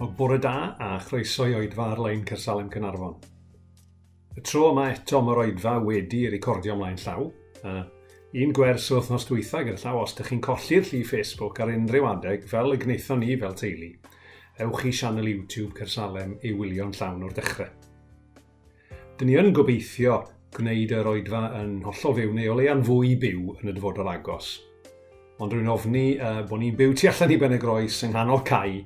O bore da a chroeso i oedfa ar-lein Cersalem Cynarfon. Y tro yma eto mae'r oedfa wedi ei recordio ymlaen llaw. Uh, un gwers o wythnos dwytha gyda llaw os ydych chi'n colli'r lli Facebook ar unrhyw adeg fel y gwnaethon ni fel teulu, ewch i sianel YouTube Cersalem i wylio'n llawn o'r dechrau. Dyn ni yn gobeithio gwneud yr oedfa yn hollol fyw neu o leia'n fwy byw yn y dyfodol agos. Ond rwy'n ofni uh, bod ni'n byw tu allan i Benegroes yng nghanol cae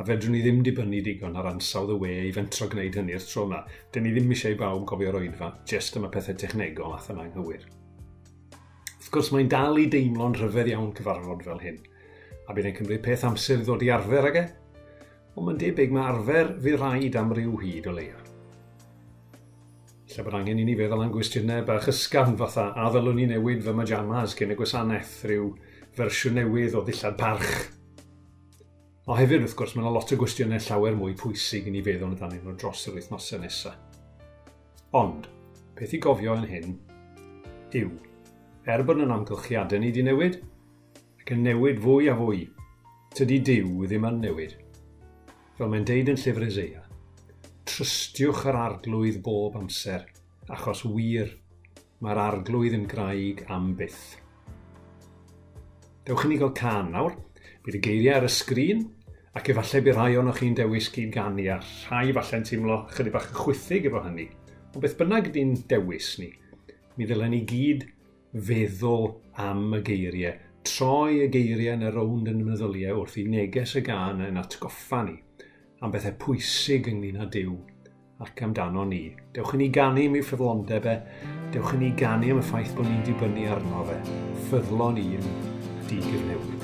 a fedrwn ni ddim dibynnu digon ar ansawdd y we i fentro gwneud hynny'r tro yma. Dyn ni ddim eisiau i bawb gofio roedfa, jyst yma pethau technegol ath yma anghywir. Wrth gwrs, mae'n dal i deimlo'n rhyfedd iawn cyfarfod fel hyn, a bydd e'n cymryd peth amser i ddod i arfer ag e, ond mae'n debyg mae arfer fi rhaid am ryw hyd o leia. Lle bod angen i ni feddwl am gwestiynau bach ysgafn fatha a ddylwn ni newid fy majamas cyn y gwasanaeth rhyw fersiwn newydd o ddillad parch O hefyd wrth gwrs, mae yna lot o gwestiynau llawer mwy pwysig i ni feddwl dan nhw dros yr wythnosau nesaf. Ond, peth i gofio yn hyn yw, er bod yn amgylchiadau ni wedi newid, ac yn newid fwy a fwy, tydi diw ddim yn newid. Fel mae'n deud yn llyfr Ezeia, trystiwch yr arglwydd bob amser, achos wir mae'r arglwydd yn graig am byth. Dewch i ni gael can nawr. Bydd y geiriau ar y sgrin, ac efallai bydd rhai o'n chi'n dewis gyd ganu, a rhai falle'n teimlo chydig bach yn chwythig efo hynny. Ond beth bynnag di'n dewis ni, mi ddylen ni gyd feddwl am y geiriau, troi y geiriau yn y rownd yn y meddyliau wrth i neges y gan yn atgoffa ni am bethau pwysig ynglyn â Dyw ac amdano ni. Dewch i ni ganu am ei ffyddlondeb e, dewch i ni ganu am y ffaith bod ni'n dibynnu arno fe. Ffyddlon i'n di gyfnewid.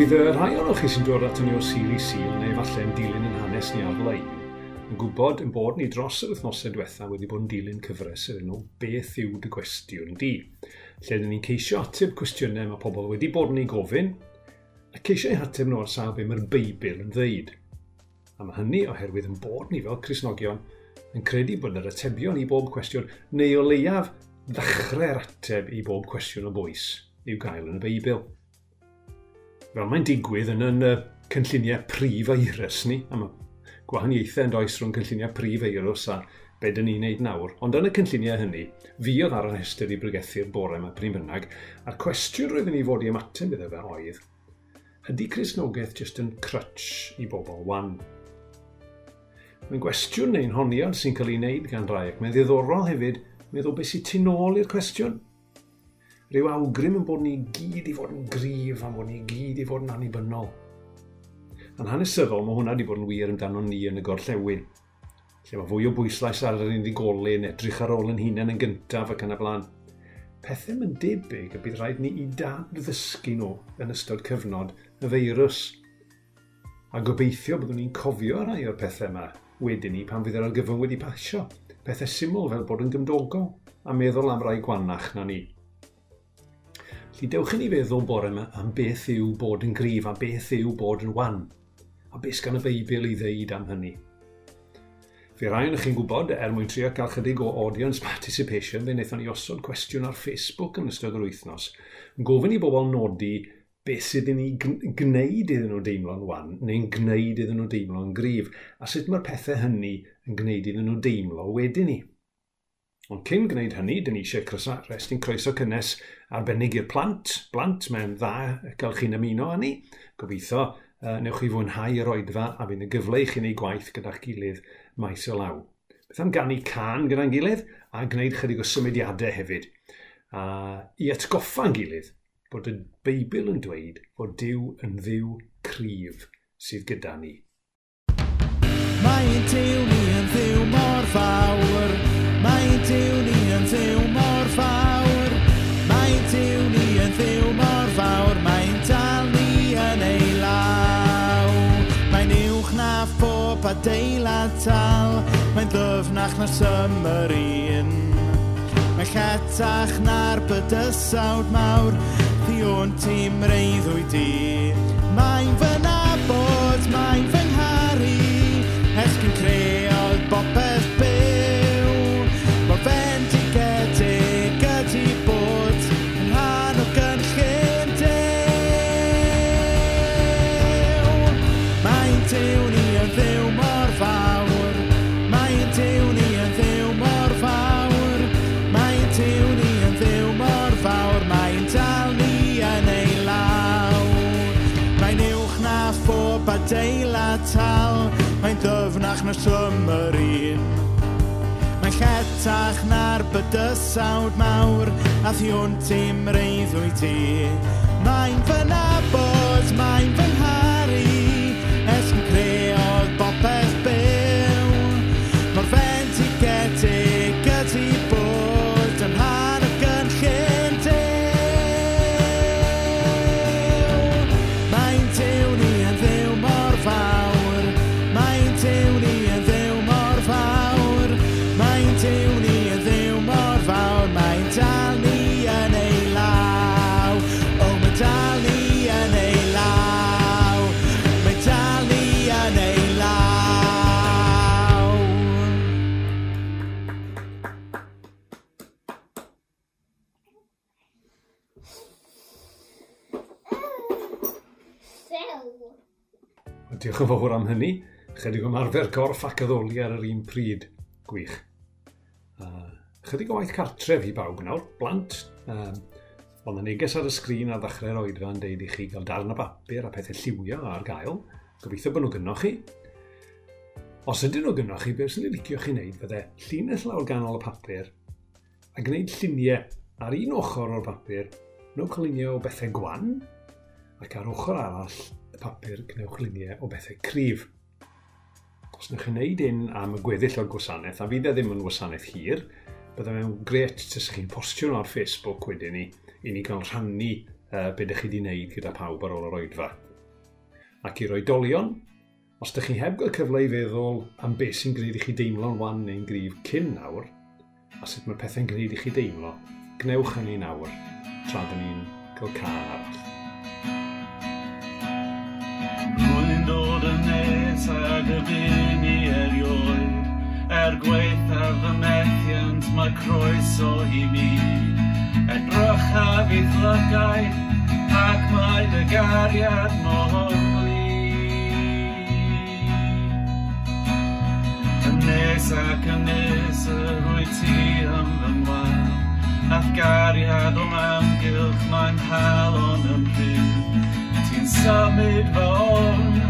bydd y rhai o'r chi sy'n dod at ni o Siri Sil neu falle yn dilyn yn hanes ni ar lein yn gwybod yn bod ni dros yr wythnosau diwetha wedi bod yn dilyn cyfres yr enw Beth yw dy gwestiwn di? Lle dyn ni'n ceisio ateb cwestiynau mae pobl wedi bod yn ei gofyn a ceisio eu ateb nhw ar sawl be mae'r Beibl yn ddeud. A mae hynny oherwydd yn bod ni fel Cresnogion yn credu bod yr atebion i bob cwestiwn neu o leiaf ddechrau'r ateb i bob cwestiwn o bwys i'w gael yn y Beibl fel mae'n digwydd yn yn cynlluniau prif eirys ni, a mae gwahaniaethau yn does rhwng cynlluniau prif eirws a be dyn ni'n neud nawr. Ond yn y cynlluniau hynny, fi oedd ar y rhestr i brygethu'r bore yma pryn bynnag, a'r cwestiwn roeddwn i fod i ymateb iddo fe oedd, ydy Cresnogaeth jyst yn crutch i bobl wan? Mae'n gwestiwn neu'n honiad sy'n cael ei wneud gan rai ac mae'n ddiddorol hefyd meddwl beth sy'n tu nôl i'r cwestiwn rhyw awgrym yn bod ni gyd i fod yn grif am bod ni gyd i fod yn annibynnol. Yn hanesyddol, mae hwnna wedi bod yn wir amdano ni yn y gorllewin, lle mae fwy o bwyslais ar yr unigolyn, edrych ar ôl yn hunain yn gyntaf ac yn y blaen. Pethau mae'n debyg y bydd rhaid ni i dad ddysgu nhw yn ystod cyfnod y feirws. A gobeithio byddwn ni'n cofio rai o'r pethau yma wedyn ni pan fydd yr argyfwng wedi pasio. Pethau syml fel bod yn gymdogol a meddwl am rai gwannach na ni. Felly dewch i ni feddwl bore yma am beth yw bod yn gryf, a beth yw bod yn wan. A beth gan y Beibl i ddeud am hynny? Fe rai o'n chi'n gwybod, er mwyn trio cael chydig o audience participation, fe wnaethon ni osod cwestiwn ar Facebook yn ystod yr wythnos, yn gofyn i bobl nodi beth sydd yn ei gwneud iddyn nhw deimlo'n wan, neu'n gwneud iddyn nhw deimlo'n gryf, a sut mae'r pethau hynny yn gwneud iddyn nhw deimlo wedyn ni. Ond cyn gwneud hynny, dyn ni eisiau restyn croeso cynnes arbennig i'r plant. Blant, mae'n dda gael chi'n ymuno â ni. Gobeithio, uh, newch chi fwynhau yr oedfa a fydd y gyfle i chi'n ei gwaith gyda'ch gilydd maes o law. Beth am gannu can gyda'n gilydd a gwneud chydig o symudiadau hefyd. A i atgoffa'n gilydd bod y Beibl yn dweud fod Dyw yn ddiw cryf sydd gyda ni. Mae'n teulu yn ddiw mor fawr diw ni yn ddiw mor fawr. Mae diw ni yn ddiw mor fawr. Mae'n dal ni yn ei law. Mae'n uwch na phob adeilad tal Mae'n ddyfnach na symr un. Mae chetach na'r bydysawd mawr. Ddiwn tîm reiddwy di Mae'n fy nabod, mae'n fy yr un. Mae'n lletach na'r bydysawd mawr a thiwn ti'n reiddwy ti. Mae'n fy nabod, mae'n fy am hynny, chydig o marfer gorff ac addoli ar yr un pryd. Gwych. Uh, chydig o waith cartref i bawb nawr, blant. Um, Ond y neges ar y sgrin ar ddechrau'r oedfa'n deud i chi gael darn o bapur a pethau lliwio ar gael. Gobeithio bod nhw gynnoch chi. Os ydyn nhw gynnoch chi, beth sy'n ei licio chi wneud fydde llinell lawr ganol y papur a gwneud lluniau ar un ochr o'r papur, nhw colunio o bethau gwan ac ar ochr arall papur gwnewch luniau o bethau cryf. Os wnewch chi wneud un am y gweddill o'r gwasanaeth, a fydd e ddim yn wasanaeth hir, byddai mewn gret tys chi'n postio nhw ar Facebook wedyn ni, i ni gael rhannu uh, beth ydych chi wedi wneud gyda pawb ar ôl yr oedfa. Ac i'r oedolion, os ydych chi heb gael cyfle i feddwl am beth sy'n gwneud i chi deimlo'n wan neu'n grif cyn nawr, a sut mae pethau'n gwneud i chi deimlo, gnewch yn un awr tra dyn ni'n cael car arall. dyfyn i erioed. Er gweithaf y methiant mae croeso i mi. Edrych a fydd lygau ac mae dy gariad mor Nes ac yn nes y rwy ti am fy ngwael Ath gariad o'n amgylch mae'n halon yn rhyw Ti'n symud fy o'n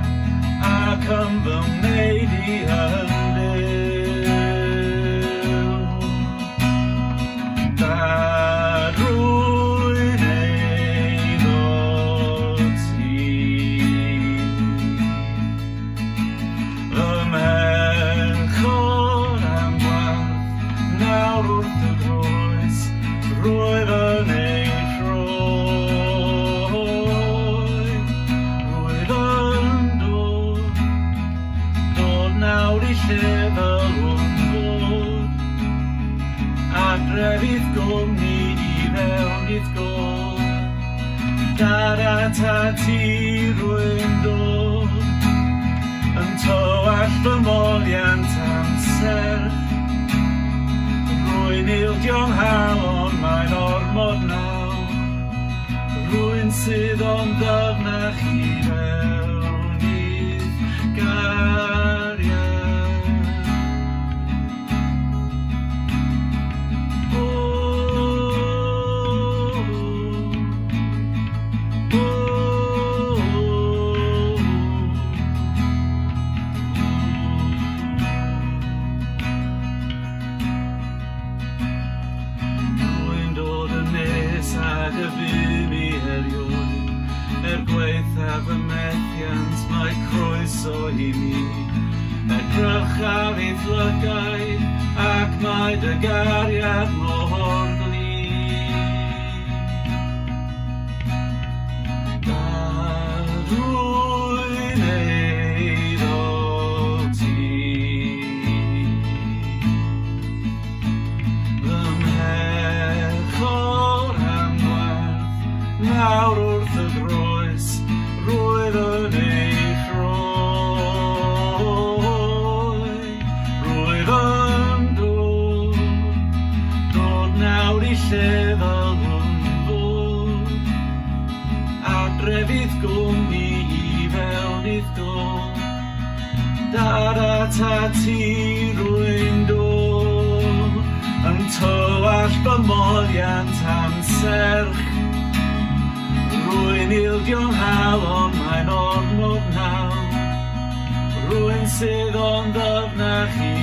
I come the Mady dondawna chi mewn i Er gweithaf y methiant mae croeso i mi. Edrych grychaf i fflygau ac mae dy gariad mor serch. Rwy'n ildio'n hal ond mae'n ormod nawr Rwy'n sydd ond dyfnach i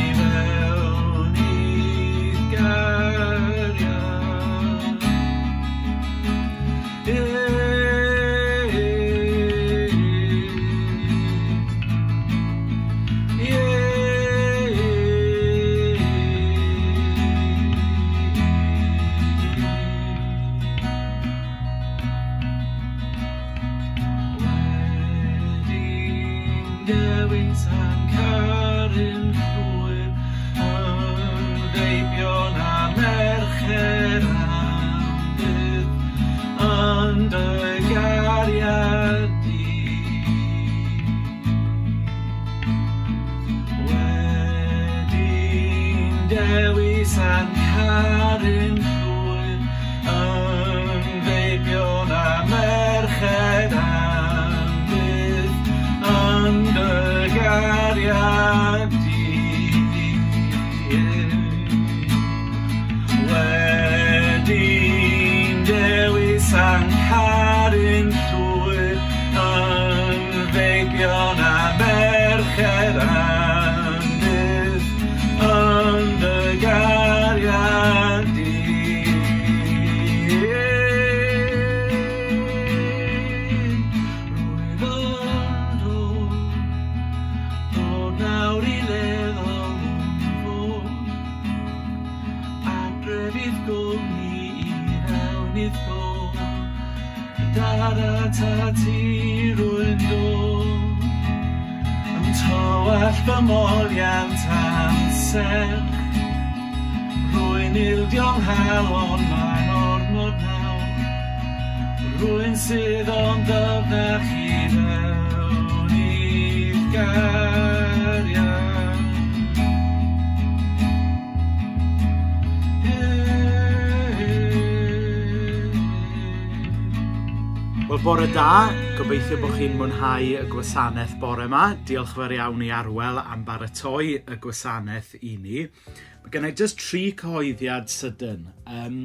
ta ti rwy'n dod Yn tywell fy moliant amser Rwy'n ildio'n halon mae'n ormod nawr Rwy'n sydd o'n dyfnach i fewn i'r gael. Wel, bore da. Gobeithio bod chi'n mwynhau y gwasanaeth bore yma. Diolch fawr iawn i Arwel am baratoi y gwasanaeth i ni. Mae gennau jyst tri cyhoeddiad sydyn. Um,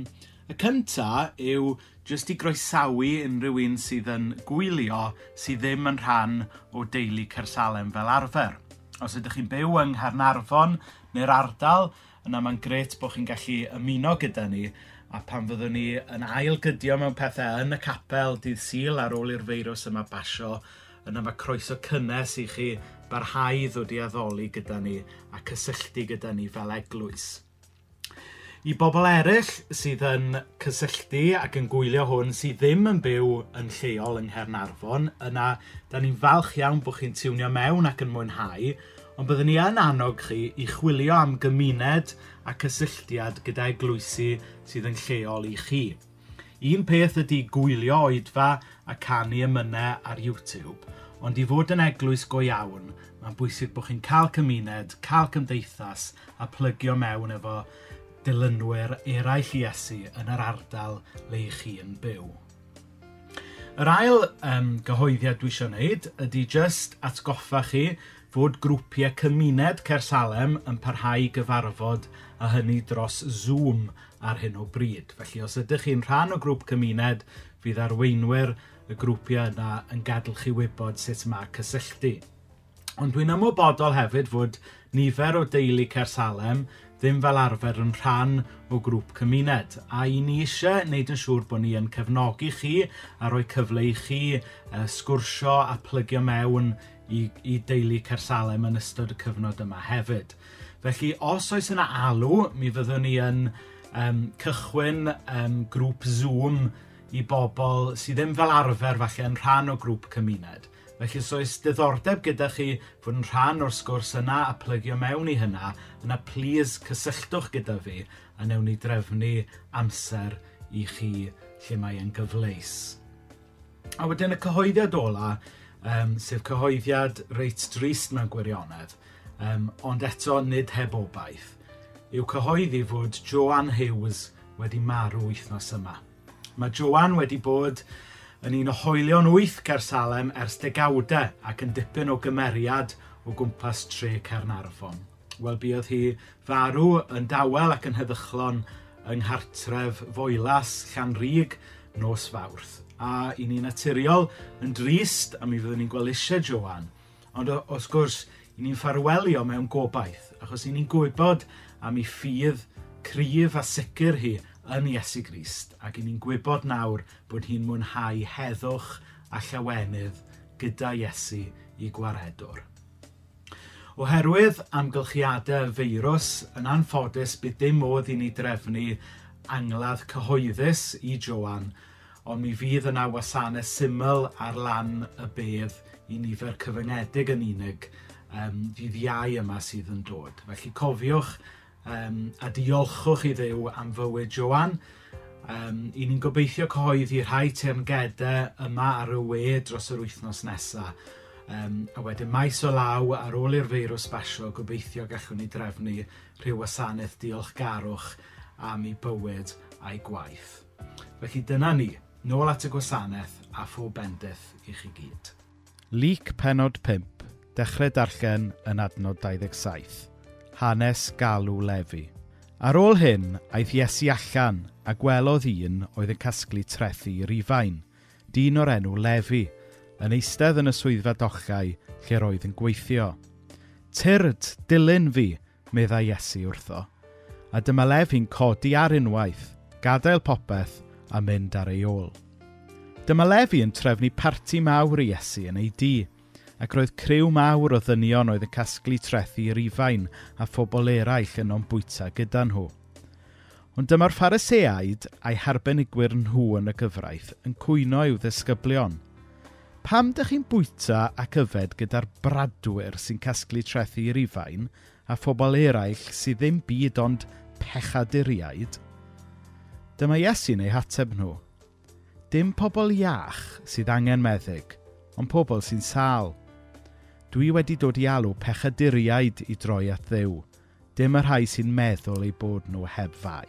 y cynta yw jyst i groesawu unrhyw un sydd yn gwylio sydd ddim yn rhan o deulu Cersalem fel arfer. Os ydych chi'n byw yng Ngharnarfon neu'r ardal, yna mae'n gret bod chi'n gallu ymuno gyda ni a pan fyddwn ni yn ailgydio mewn pethau yn y capel dydd syl ar ôl i'r feirws yma basio, yna mae croeso cynnes i chi barhau ddod i addoli gyda ni a cysylltu gyda ni fel eglwys. I bobl eraill sydd yn cysylltu ac yn gwylio hwn sydd ddim yn byw yn lleol yng Nghernarfon, yna da ni'n falch iawn bod chi'n tiwnio mewn ac yn mwynhau, ond byddwn ni yn annog chi i chwilio am gymuned a cysylltiad gyda eglwysu sydd yn lleol i chi. Un peth ydy gwylio oedfa a canu ymynau ar YouTube, ond i fod yn eglwys go iawn, mae'n bwysig bod chi'n cael cymuned, cael cymdeithas a plygio mewn efo dilynwyr eraill Iesu yn yr ardal le chi yn byw. Yr ail um, gyhoeddiad dwi eisiau wneud ydy just atgoffa chi fod grwpiau cymuned Cersalem yn parhau gyfarfod a hynny dros Zoom ar hyn o bryd. Felly os ydych chi'n rhan o grŵp cymuned, fydd arweinwyr y grwpiau yna yn gadw chi wybod sut mae cysylltu. Ond dwi'n ymwybodol hefyd fod nifer o deulu Cersalem ddim fel arfer yn rhan o grŵp cymuned. A i ni eisiau wneud yn siŵr bod ni yn cefnogi chi a rhoi cyfle i chi e, sgwrsio a plygio mewn i, i deulu Cersalem yn ystod y cyfnod yma hefyd. Felly, os oes yna alw, mi fyddwn ni yn um, cychwyn um, grŵp Zoom i bobl sydd ddim fel arfer falle yn rhan o grŵp cymuned. Felly, os oes diddordeb gyda chi fod yn rhan o'r sgwrs yna a plygio mewn i hynna, yna plis cysylltwch gyda fi a newn ni drefnu amser i chi lle mae yn gyfleus. A wedyn y cyhoeddiad ola, um, sef cyhoeddiad reit drist mewn gwirionedd, um, ond eto nid heb obaith, yw cyhoeddi fod Joan Hughes wedi marw wythnos yma. Mae Joan wedi bod yn un o hoelion wyth Gersalem ers degawdau ac yn dipyn o gymeriad o gwmpas tre Cernarfon. Wel, buodd hi farw yn dawel ac yn heddychlon yng Nghartref Foelas Llanrug nos Fawrth a i ni naturiol yn drist a mi fyddwn ni'n gweld eisiau Joan. Ond os gwrs, i ni'n ffarwelio mewn gobaith, achos i ni'n gwybod am ei ffydd cryf a sicr hi yn Iesu Grist, ac i ni'n gwybod nawr bod hi'n mwynhau heddwch a llawenydd gyda Iesu i gwaredwr. Oherwydd amgylchiadau feirws yn anffodus bydd dim modd i ni drefnu angladd cyhoeddus i Joan – ond mi fydd yna wasanaeth syml ar lan y bedd i nifer cyfyngedig yn unig um, dydd iau yma sydd yn dod. Felly cofiwch um, a diolchwch i ddew am fywyd Joan. Um, I ni'n gobeithio cyhoeddi rhai teamgedau yma ar y we dros yr wythnos nesaf. Um, a wedyn maes o law ar ôl i'r feirws basio, gobeithio gallwn ni drefnu rhyw wasanaeth diolchgarwch am ei bywyd a'i gwaith. Felly dyna ni. Nôl at y gwasanaeth a phob bendith i chi gyd. Lyc penod 5, dechrau darllen yn adnod 27. Hanes galw lefi. Ar ôl hyn, aeth Iesu allan a gwelodd un oedd yn casglu trethu rifain, dyn o'r enw Lefi, yn eistedd yn y swyddfa dochau lle roedd yn gweithio. Tyrd, dilyn fi, meddai Iesu wrtho. A dyma Lefi'n codi ar unwaith, gadael popeth a mynd ar ei ôl. Dyma Lefi yn trefnu parti mawr i Iesu yn ei dŷ, ac roedd criw mawr o ddynion oedd yn casglu trethu i'r ifain a phobl eraill yn o'n bwyta gyda nhw. Ond dyma'r phariseaid a'i harbenigwyr nhw yn y gyfraith yn cwyno i'w ddisgyblion. Pam dych chi'n bwyta ac yfed gyda'r bradwyr sy'n casglu trethu i'r ifain a phobl eraill sydd ddim byd ond pechaduriaid – Dyma Iesu'n ei hateb nhw. Dim pobl iach sydd angen meddyg, ond pobl sy'n sal. Dwi wedi dod i alw pechaduriaid i droi at ddew, dim y rhai sy'n meddwl eu bod nhw heb fai.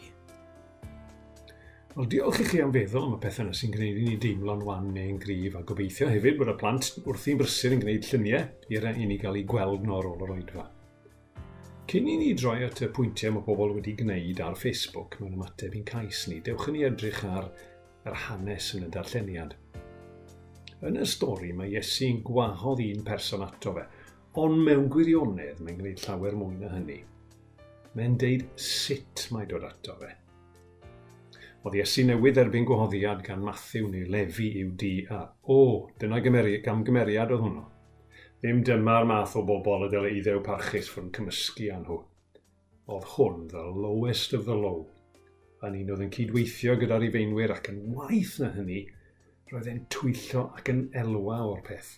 Wel, diolch i chi am feddwl am y pethau yna sy'n gwneud i ni deimlo'n wan neu'n gryf, a gobeithio hefyd bod y plant wrth i'n brysur yn gwneud lluniau i'r i ni gael ei gweld nhw ar ôl yr oedfa. Cyn i ni droi at y pwyntiau mae pobl wedi gwneud ar Facebook mewn ymateb i'n cais ni, dewch yn i edrych ar yr hanes yn y darlleniad. Yn y stori mae Iesu'n gwahodd un person ato fe, ond mewn gwirionedd mae'n gwneud llawer mwy na hynny. Mae'n deud sut mae dod ato fe. Oedd Iesu newydd erbyn gwahoddiad gan Matthew neu Lefi i'w di a o, dyna gymeriad, gamgymeriad oedd hwnnw. Ddim dyma'r math o bobl y dylai iddew parchus fod cymysgu â nhw. Oedd hwn the lowest of the low. Yn un oedd yn cydweithio gyda'r ifeinwyr ac yn waith na hynny, roedd e'n twyllo ac yn elwa o'r peth.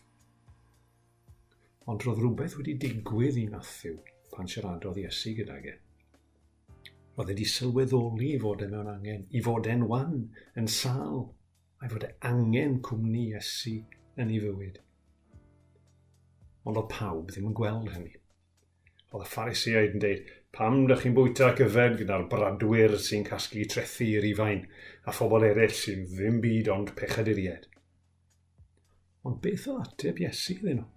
Ond roedd rhywbeth wedi digwydd i Matthew pan siaradodd Iesu gydag e. Roedd wedi sylweddoli i fod e mewn angen, i fod e'n wan, yn sal, a'i fod e angen cwmni Iesu yn ei fywyd ond oedd pawb ddim yn gweld hynny. Oedd y pharisiaid yn dweud, pam ydych chi'n bwyta gyfed gyda'r bradwyr sy'n casglu trethu i'r ifain a phobl eraill sy'n ddim byd ond pechaduried. Ond beth oedd ateb Iesu iddyn nhw?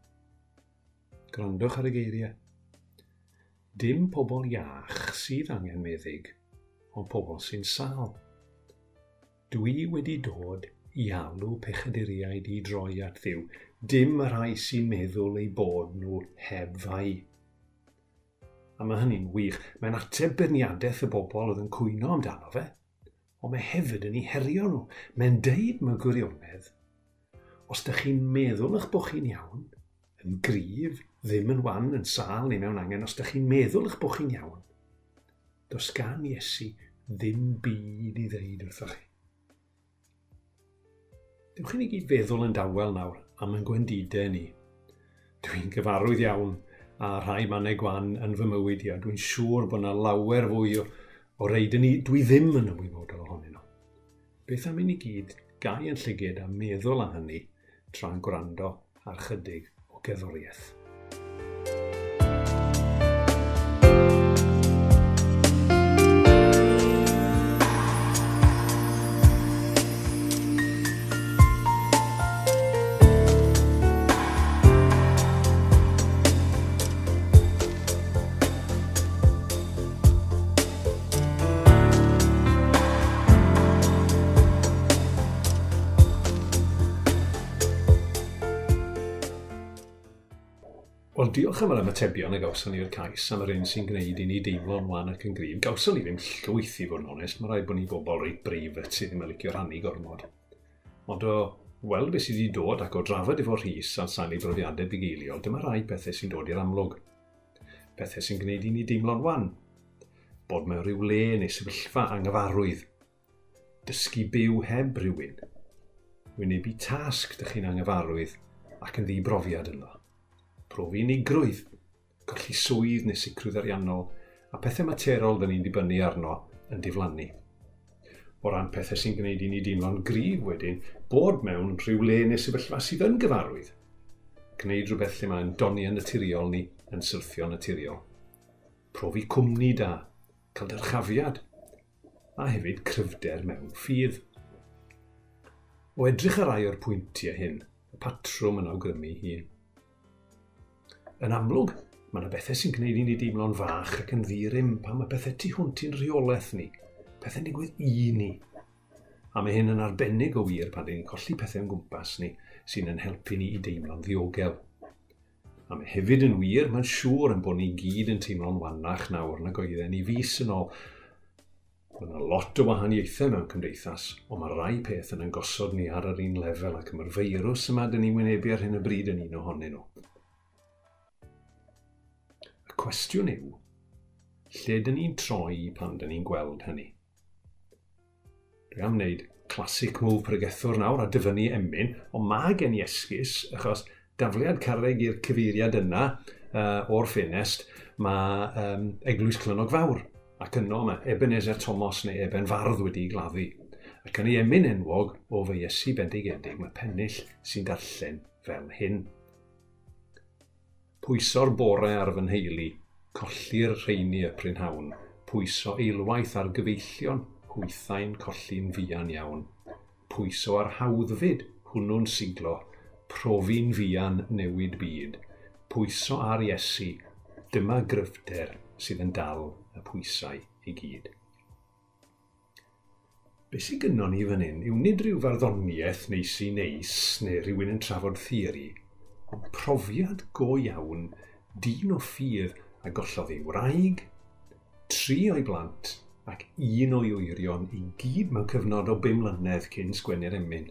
Grandwch ar y geiriau. Dim pobl iach sydd angen meddyg, ond pobl sy'n sal. Dwi wedi dod i alw pechaduriaid i droi at ddiw dim y rhai sy'n meddwl eu bod nhw heb fai. A mae hynny'n wych. Mae'n ateb byrniadaeth y bobl oedd yn cwyno amdano fe. Ond mae hefyd yn ei herio nhw. Mae'n deud mewn gwirionedd. Os ydych chi'n meddwl eich bod chi'n iawn, yn gryf, ddim yn wan, yn sal neu mewn angen, os ydych chi'n meddwl eich bod chi'n iawn, does gan Iesu ddim byd i ddeud wrthoch chi. Dewch chi'n i gyd feddwl yn dawel nawr am yn gwendidau ni. Dwi'n gyfarwydd iawn a rhai mannau gwan yn fy mywyd i a dwi'n siŵr bod yna lawer fwy o, o reid yn ni dwi ddim yn ymwybodol ohonyn nhw. Beth am i ni gyd gau yn llygyd a meddwl am hynny tra'n gwrando ar chydig o gerddoriaeth. diolch am yr ymatebion y gawson ni'r cais am yr un sy'n gwneud i ni deimlo'n wan ac yn grif. Gawson ni ddim llwyth i fod yn onest, mae rhaid bod ni bobl reit brif at sydd ddim yn licio rhannu gormod. Ond o weld beth sydd wedi dod ac o drafod efo rhys a sain salu brofiadau bugeiliol, dyma rai pethau sy'n dod i'r amlwg. Pethau sy'n gwneud i ni deimlo'n wan. Bod mewn rhyw le neu sefyllfa anghyfarwydd. Dysgu byw heb rhywun. Wynebu tasg dych chi'n anghyfarwydd ac yn ddi brofiad yno profi unigrwydd, colli swydd neu sicrwydd ariannol, a pethau materol dyn ni'n dibynnu arno yn diflannu. O ran pethau sy'n gwneud i ni deimlo'n grif wedyn, bod mewn rhyw le neu sefyllfa sydd yn gyfarwydd. Gwneud rhywbeth lle mae'n doni yn naturiol ni yn syrthio naturiol. Profi cwmni da, cael dyrchafiad, a hefyd cryfder mewn ffydd. O edrych ar rai o'r pwyntiau hyn, y patrwm yn awgrymu hun, yn amlwg, mae yna bethau sy'n gwneud i ni deimlo'n fach ac yn ddirym pan mae bethau tu hwnt i'n rheolaeth ni. Pethau digwydd i ni. A mae hyn yn arbennig o wir pan ni'n colli pethau yn gwmpas ni sy'n yn helpu ni i deimlo'n ddiogel. A mae hefyd yn wir, mae'n siŵr yn bod ni gyd yn teimlo'n wannach nawr nag oedd ni fus yn ôl. Mae yna lot o wahaniaethau mewn cymdeithas, ond mae rai peth yn yn gosod ni ar yr un lefel ac mae'r feirws yma dyn ni'n wynebu ar hyn y bryd yn un ohonyn nhw cwestiwn yw, lle dyn ni'n troi pan dyn ni'n gweld hynny? Dwi am wneud clasic move pregethwr nawr a dyfynu emyn, ond mae gen i esgus, achos dafliad carreg i'r cyfeiriad yna uh, o'r ffenest, mae um, Eglwys Clynog Fawr. Ac yno mae Ebenezer Thomas neu Eben Fardd wedi gladdu. Ac yn ei emyn enwog o fy Iesu bendigedig mae pennill sy'n darllen fel hyn. Pwyso'r bore ar fy nheulu, colli'r rheini y prynhawn, pwyso eilwaith ar gyfeillion, hwythain colli'n fian iawn. Pwyso ar hawddfyd, hwnnw'n siglo, profi'n fian newid byd. Pwyso ar Iesu, dyma gryfder sydd yn dal y pwysau i gyd. Be sy'n gynnon ni fan hyn yw nid rhyw farddoniaeth neis i neis neu rhywun yn trafod theori, profiad go iawn, dyn o ffydd a gollodd ei wraig, tri o'i blant ac un o'i wyrion i gyd mewn cyfnod o bum mlynedd cyn sgwennu'r emyn.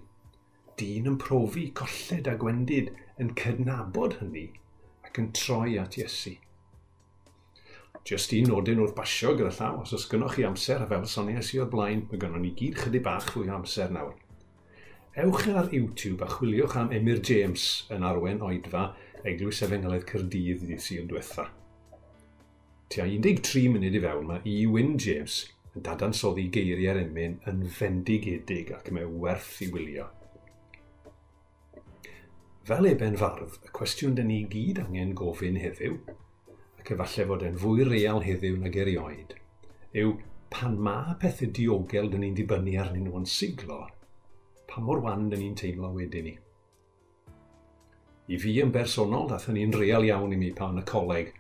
Dyn yn profi colled a gwendid yn cydnabod hynny ac yn troi at Iesu. Just un nodyn wrth basio gyda llaw, os oes gynnwch chi amser a fel sonies i o'r blaen, mae gynnon ni gyd chydig bach fwy o amser nawr Ewch ar YouTube a chwiliwch am Emyr James yn arwen oedfa Eglwys Efengelaidd Cyrdydd ddydd sy'n diwetha. Tua 13 munud i fewn mae E. Wyn James yn dadansoddi geiriau'r emyn yn fendigedig ac mae werth i wylio. Fel eben fardd, y cwestiwn dyn ni gyd angen gofyn heddiw, ac efallai fod e'n fwy real heddiw nag erioed, yw pan mae pethau diogel dyn ni'n dibynnu arnyn nhw yn siglo, pa mor wan dyn ni'n teimlo wedyn ni. I fi yn bersonol, dath ni'n real iawn i mi pan y coleg.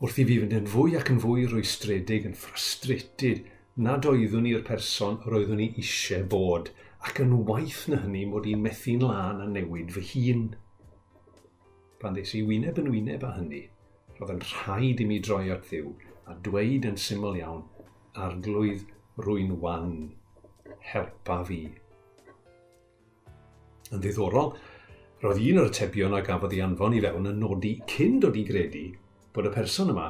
Wrth i fi fynd yn fwy ac yn fwy rwystredig, yn ffrustrated, nad oeddwn ni'r person yr oeddwn ni eisiau bod, ac yn waith na hynny mod i'n methu'n lân a newid fy hun. Pan ddes i wyneb yn wyneb â hynny, roedd yn rhaid i mi droi at ddiw a dweud yn syml iawn, arglwydd rwy'n wan, helpa fi. Yn ddiddorol, roedd un o'r atebion a gafodd ei anfon i fewn yn nodi cyn dod i gredu bod y person yma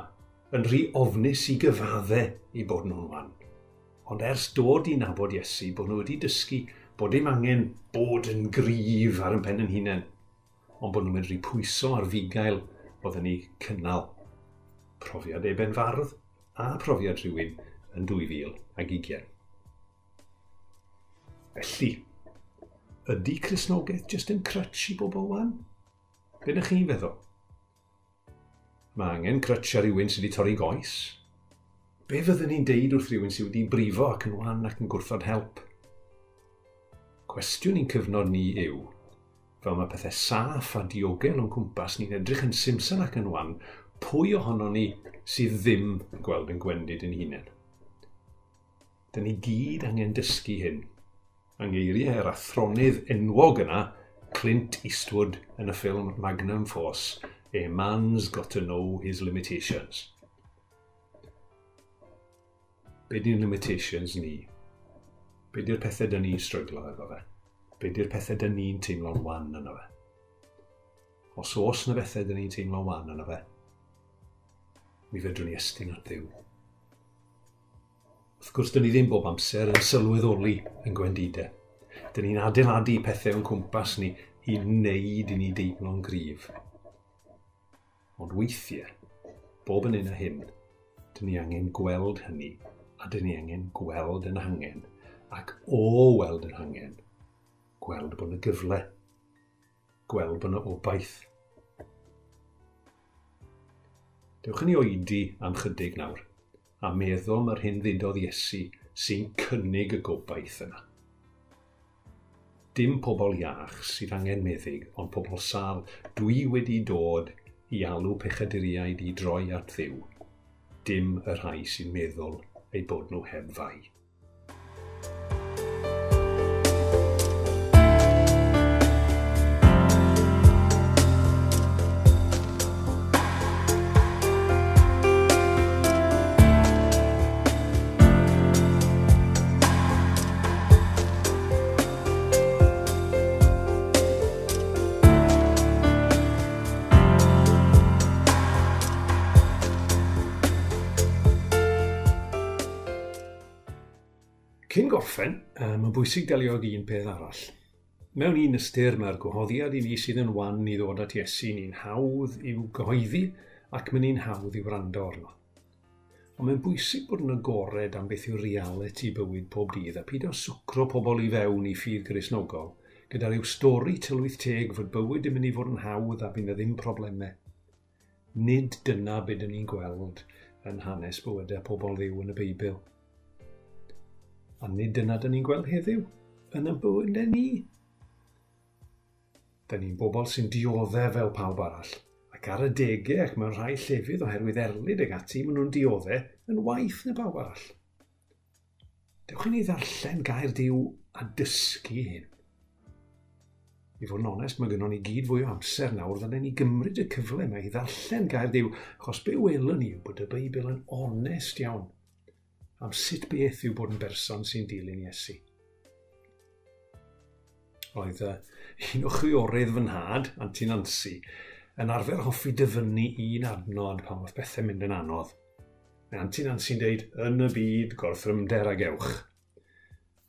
yn rhy ofnus i gyfaddau i bod nhw'n wan. Ond ers dod i nabod Iesu bod nhw wedi dysgu bod dim angen bod yn gryf ar y pen yn hunain, ond bod nhw'n medru pwyso ar fugail oedden ni cynnal. Profiad eben fardd a profiad rhywun yn 2020. Felly, ydy Cresnogaeth jyst yn crutch i bobl wan? Be ydych chi'n feddwl? Mae angen crutch ar rhywun sydd wedi torri goes. Be fyddwn ni'n deud wrth rhywun sydd wedi'i brifo ac yn wan ac yn gwrthod help? Cwestiwn i'n cyfnod ni yw, fel mae pethau saff a diogel o'n cwmpas ni'n edrych yn simson ac yn wan, pwy ohono ni sydd ddim yn gweld yn gwendid yn hunain? Dyna ni gyd angen dysgu hyn angeiriau ngeiriau yr athronydd enwog yna, Clint Eastwood yn y ffilm Magnum Force, A Man's Got to Know His Limitations. Be di'n limitations ni? Be di'r pethau dyn ni'n stryglo efo fe? Be di'r pethau dyn ni'n teimlo'n wan yna fe? Os oes na bethau dyn ni'n teimlo'n wan yna fe, mi fedrwn ni estyn at ddiw. Wrth gwrs, dyn ni ddim bob amser yn sylweddoli yn gwendidau. Dyn ni'n adeiladu pethau o'n cwmpas ni i wneud i ni deimlo'n gryf. Ond weithiau, bob yn un a hyn, dyn ni angen gweld hynny a dyn ni angen gweld yn hangen ac o weld yn hangen, gweld bod yna gyfle, gweld bod yna obaith. Dewch yn ei oedi am chydig nawr a meddwl mae'r hyn ddudodd Iesu sy'n cynnig y gobaith yna. Dim pobl iach sydd angen meddyg, ond pobl sal, dwi wedi dod i alw pechaduriaid i droi at ddiw. Dim y rhai sy'n meddwl eu bod nhw heb fai. gorffen, mae'n bwysig delio ag un peth arall. Mewn un ystyr mae'r gwahoddiad i ni sydd yn wan i ddod at Iesu ni'n hawdd i'w gyhoeddi ac mae'n ni'n hawdd i'w wrando arno. Ond mae'n bwysig bod yn agored am beth yw reality bywyd pob dydd a pyd o swcro pobl i fewn i ffydd grisnogol gyda rhyw stori tylwyth teg fod bywyd yn mynd i fod yn hawdd a bydd ddim problemau. Nid dyna byd yn ni'n gweld yn hanes bywydau pobl ddiw yn y Beibl. A nid dyna dyn ni'n gweld heddiw yn y bywydau ni. Dyn ni'n bobl sy'n dioddau fel pawb arall. Ac ar y degau ac mewn rhai llefydd oherwydd erlyd ag ati, maen nhw'n dioddau yn waith na pawb arall. Dewch i ni ddarllen gair diw a dysgu hyn. I fod yn onest, mae gennym ni gyd fwy o amser nawr ddyn ni gymryd y cyfle yma i ddarllen gair diw, achos be welwn ni yw bod y Beibl yn onest iawn am sut beth yw bod yn berson sy'n dilyn Iesu. Roedd uh, un o chwiorydd fy nhad, Antin Ansi, yn arfer hoffi dyfynnu un adnod pan oedd bethau mynd yn anodd. Mae Antin Ansi'n deud, yn y byd gorthrymder a gewch.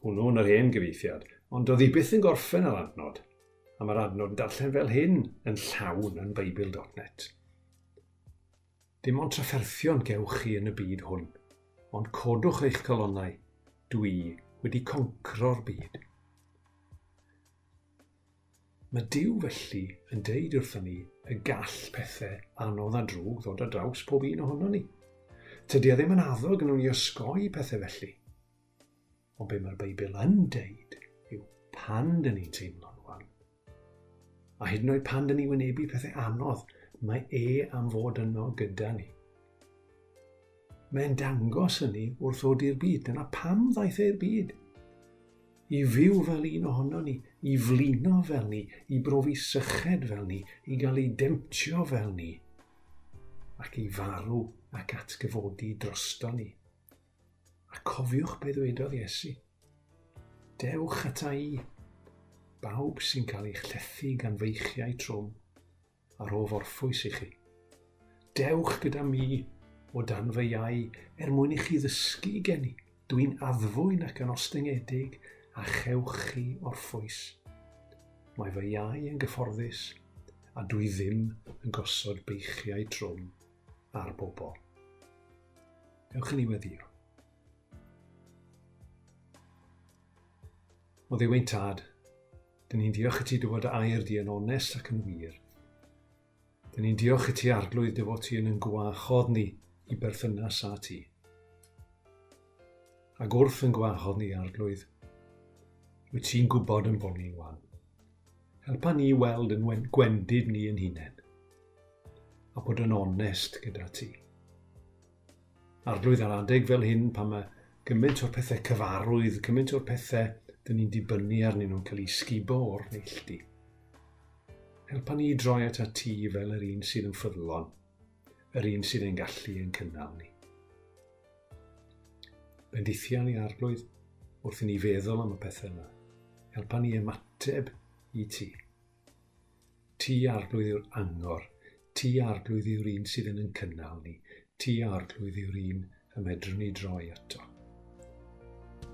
Hwnnw yn yr hen gyfeithiad, ond oedd hi byth yn gorffen yr adnod, a mae'r adnod yn darllen fel hyn yn llawn yn Beibl.net. Dim ond trafferthion gewch chi yn y byd hwn, ond codwch eich colonnau, dwi wedi concro'r byd. Mae Dyw felly yn deud wrthyn ni y gall pethau anodd a drwg ddod ar draws pob un ohono ni. Tydy a ddim yn addo gan nhw'n i osgoi pethau felly. Ond be mae'r Beibl yn deud yw pan dyn ni'n teimlo'n wan. A hyd yn oed pan dyn ni wynebu pethau anodd, mae e am fod yno gyda ni mae'n dangos hynny wrth ddod i'r byd. Dyna pam ddaeth e'r byd. I fyw fel un ohono ni, i flino fel ni, i brofi syched fel ni, i gael ei demtio fel ni, ac i farw ac atgyfodi drosto ni. A cofiwch be ddwedodd Iesu. Dewch ata i, bawb sy'n cael ei chllethu gan feichiau trwm, ar o forffwys i chi. Dewch gyda mi, o dan fy iau er mwyn i chi ddysgu gen i. Dwi'n addfwyn ac yn ostyngedig a chewch chi o'r ffwys. Mae fy iau yn gyfforddus a dwi ddim yn gosod beichiau trwm ar bobl. Ewch yn ei weddio. O ddiwein tad, dyn ni'n diolch i ti dywod air di yn onest ac yn wir. Dyn ni'n diolch i ti arglwydd dy fod ti yn yn gwachodd ni i berthynas a ti. Ac wrth yn gwahodd ni arglwydd, wyt ti'n gwybod yn bod ni'n wan. Helpa ni weld yn gwendid ni yn hunain, a bod yn onest gyda ti. Arglwydd ar adeg fel hyn pan mae gymaint o'r pethau cyfarwydd, gymaint o'r pethau dyn ni'n dibynnu arnyn nhw'n cael ei sgubo o'r neilltu. Helpa ni droi at y ti fel yr un sydd yn ffyddlon – yr un sydd yn gallu yn cynnal ni. Bendithia ni arglwydd wrth i ni feddwl am y pethau yna. Helpa ni ymateb i ti. Ti arglwydd yw'r angor. Ti arglwydd yw'r un sydd yn yn cynnal ni. Ti arglwydd yw'r un y medrwn ni droi ato.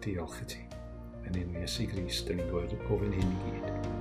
Diolch i ti. Yn un Iesu Grist, dyn ni'n gofyn hyn i gyd.